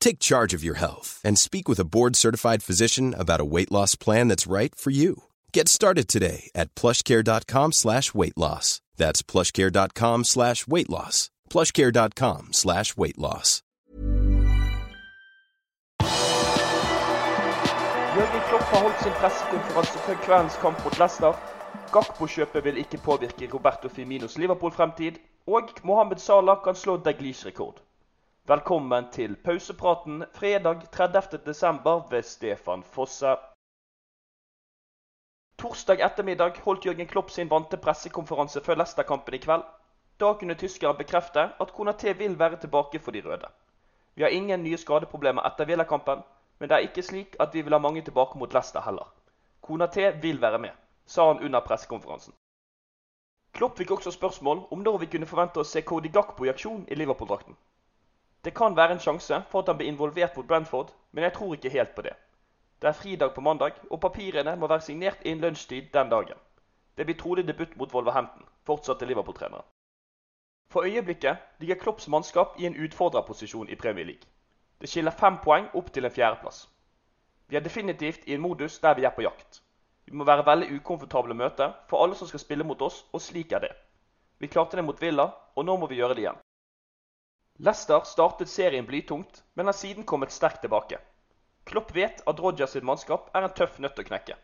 Take charge of your health and speak with a board-certified physician about a weight loss plan that's right for you. Get started today at plushcare.com slash weight loss. That's plushcare.com slash weight loss. plushcare.com slash weight loss. Jørgen Klopp har holdt sin pressekonferanse før kveldens kamp mot Leicester. Gakpo-kjøpet vil ikke påvirke Roberto Firminos Liverpool-fremtid. Og Mohammed Salah kan slå Daglish rekord. Velkommen til pausepraten fredag 30.12. ved Stefan Fosse. Torsdag ettermiddag holdt Jørgen Klopp sin vante pressekonferanse før Leicester-kampen i kveld. Da kunne tyskere bekrefte at Konaté vil være tilbake for de røde. Vi har ingen nye skadeproblemer etter Villa-kampen, men det er ikke slik at vi vil ha mange tilbake mot Leicester heller. Konaté vil være med, sa han under pressekonferansen. Klopp fikk også spørsmål om når vi kunne forvente å se Cody Gakpo i aksjon i Liverpool-drakten. Det kan være en sjanse for at han blir involvert mot Brentford, men jeg tror ikke helt på det. Det er fridag på mandag, og papirene må være signert innen lunsjtid den dagen. Det blir trolig debut mot Wolverhampton, fortsatte Liverpool-treneren. For øyeblikket ligger Klopps mannskap i en utfordrerposisjon i Premier League. Det skiller fem poeng opp til en fjerdeplass. Vi er definitivt i en modus der vi er på jakt. Vi må være veldig ukomfortable møter for alle som skal spille mot oss, og slik er det. Vi klarte det mot Villa, og nå må vi gjøre det igjen. Leicester startet serien blytungt, men har siden kommet sterkt tilbake. Klopp vet at Rodgers sitt mannskap er en tøff nøtt å knekke.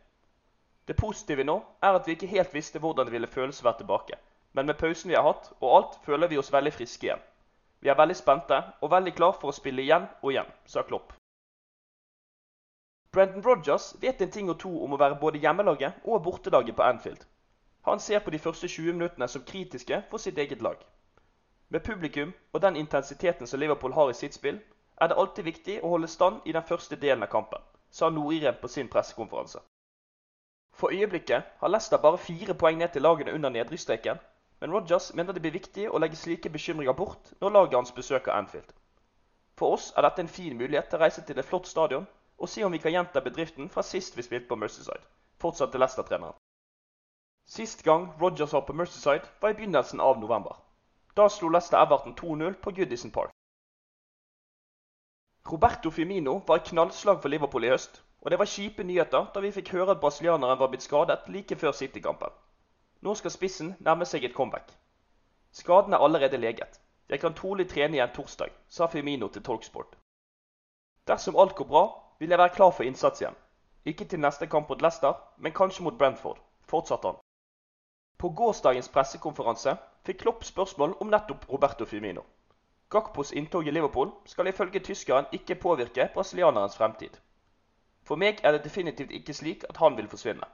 Det positive nå er at vi ikke helt visste hvordan det ville føles å være tilbake, men med pausen vi har hatt og alt, føler vi oss veldig friske igjen. Vi er veldig spente og veldig klar for å spille igjen og igjen, sa Klopp. Brendan Rodgers vet en ting og to om å være både hjemmelaget og bortelaget på Anfield. Han ser på de første 20 minuttene som kritiske for sitt eget lag. Med publikum og den intensiteten som Liverpool har i sitt spill, er det alltid viktig å holde stand i den første delen av kampen, sa Noriren på sin pressekonferanse. For øyeblikket har Leicester bare fire poeng ned til lagene under nedrykksstreken, men Rodgers mener det blir viktig å legge slike bekymringer bort når laget hans besøker Anfield. For oss er dette en fin mulighet til å reise til et flott stadion og se om vi kan gjenta bedriften fra sist vi spilte på Mercyside, fortsatte Leicester-treneren. Sist gang Rodgers var på Mercyside, var i begynnelsen av november. Da slo Leicester Everton 2-0 på Goodison Park. Roberto Firmino var et knallslag for Liverpool i høst, og det var kjipe nyheter da vi fikk høre at brasilianeren var blitt skadet like før City-kampen. Nå skal spissen nærme seg et comeback. Skaden er allerede leget. Jeg kan trolig trene igjen torsdag, sa Firmino til Talksport. Dersom alt går bra, vil jeg være klar for innsats igjen. Ikke til neste kamp mot Leicester, men kanskje mot Brentford, fortsatte han. På gårsdagens pressekonferanse fikk Klopp spørsmål om nettopp Roberto Firmino. Gakpos inntog i Liverpool skal ifølge tyskeren ikke påvirke brasilianerens fremtid. For meg er det definitivt ikke slik at han vil forsvinne.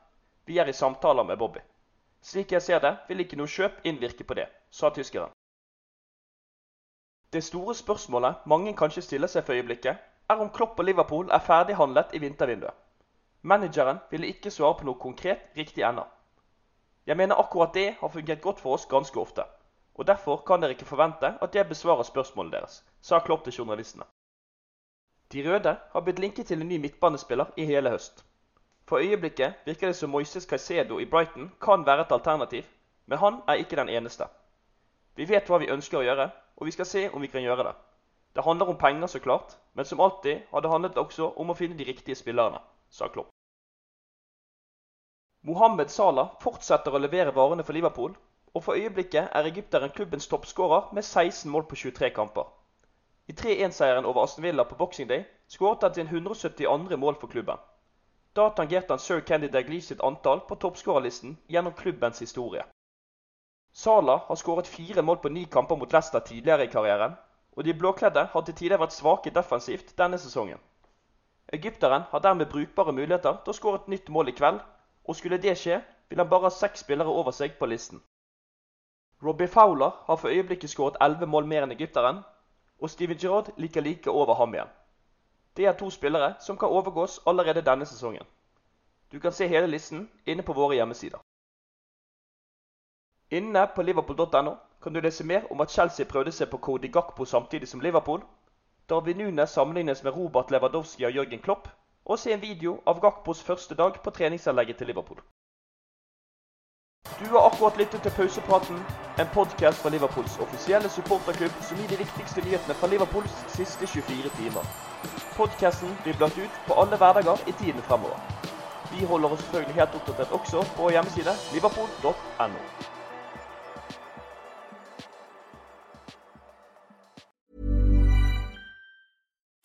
Vi er i samtaler med Bobby. Slik jeg ser det, vil ikke noe kjøp innvirke på det, sa tyskeren. Det store spørsmålet mange kanskje stiller seg for øyeblikket, er om Klopp og Liverpool er ferdighandlet i vintervinduet. Manageren ville ikke svare på noe konkret riktig ennå. Jeg mener akkurat det har fungert godt for oss ganske ofte, og derfor kan dere ikke forvente at jeg besvarer spørsmålet deres, sa Klopp til journalistene. De røde har blitt linket til en ny midtbanespiller i hele høst. For øyeblikket virker det som Moises Caicedo i Brighton kan være et alternativ, men han er ikke den eneste. Vi vet hva vi ønsker å gjøre, og vi skal se om vi kan gjøre det. Det handler om penger, så klart, men som alltid har det handlet også om å finne de riktige spillerne, sa Klopp. Mohammed Salah fortsetter å levere varene for Liverpool, og for øyeblikket er egypteren klubbens toppskårer med 16 mål på 23 kamper. I 3-1-seieren over Aston Villa på Boxing Day skåret han sin 172. mål for klubben. Da tangerte han sir Candy Daglish sitt antall på toppskårerlisten gjennom klubbens historie. Salah har skåret fire mål på ni kamper mot Leicester tidligere i karrieren, og de blåkledde har til tider vært svake defensivt denne sesongen. Egypteren har dermed brukbare muligheter til å skåre et nytt mål i kveld, og skulle det skje, vil han bare ha seks spillere over seg på listen. Robbie Fowler har for øyeblikket skåret elleve mål mer enn egypteren, og Steven Gerrard liker like over ham igjen. Det er to spillere som kan overgås allerede denne sesongen. Du kan se hele listen inne på våre hjemmesider. Inne på liverpool.no kan du lese mer om at Chelsea prøvde seg på Cody Gakpo samtidig som Liverpool, Darwin Nunes sammenlignes med Robert Lewandowski og Jørgen Klopp, og se en video av Gakpos første dag på treningsanlegget til Liverpool. Du har akkurat lyttet til Pausepraten, en podkast fra Liverpools offisielle supporterklubb som gir de viktigste nyhetene fra Liverpools siste 24 timer. Podkasten blir blant ut på alle hverdager i tiden fremover. Vi holder oss selvfølgelig helt oppdatert også på vår hjemmeside liverpool.no.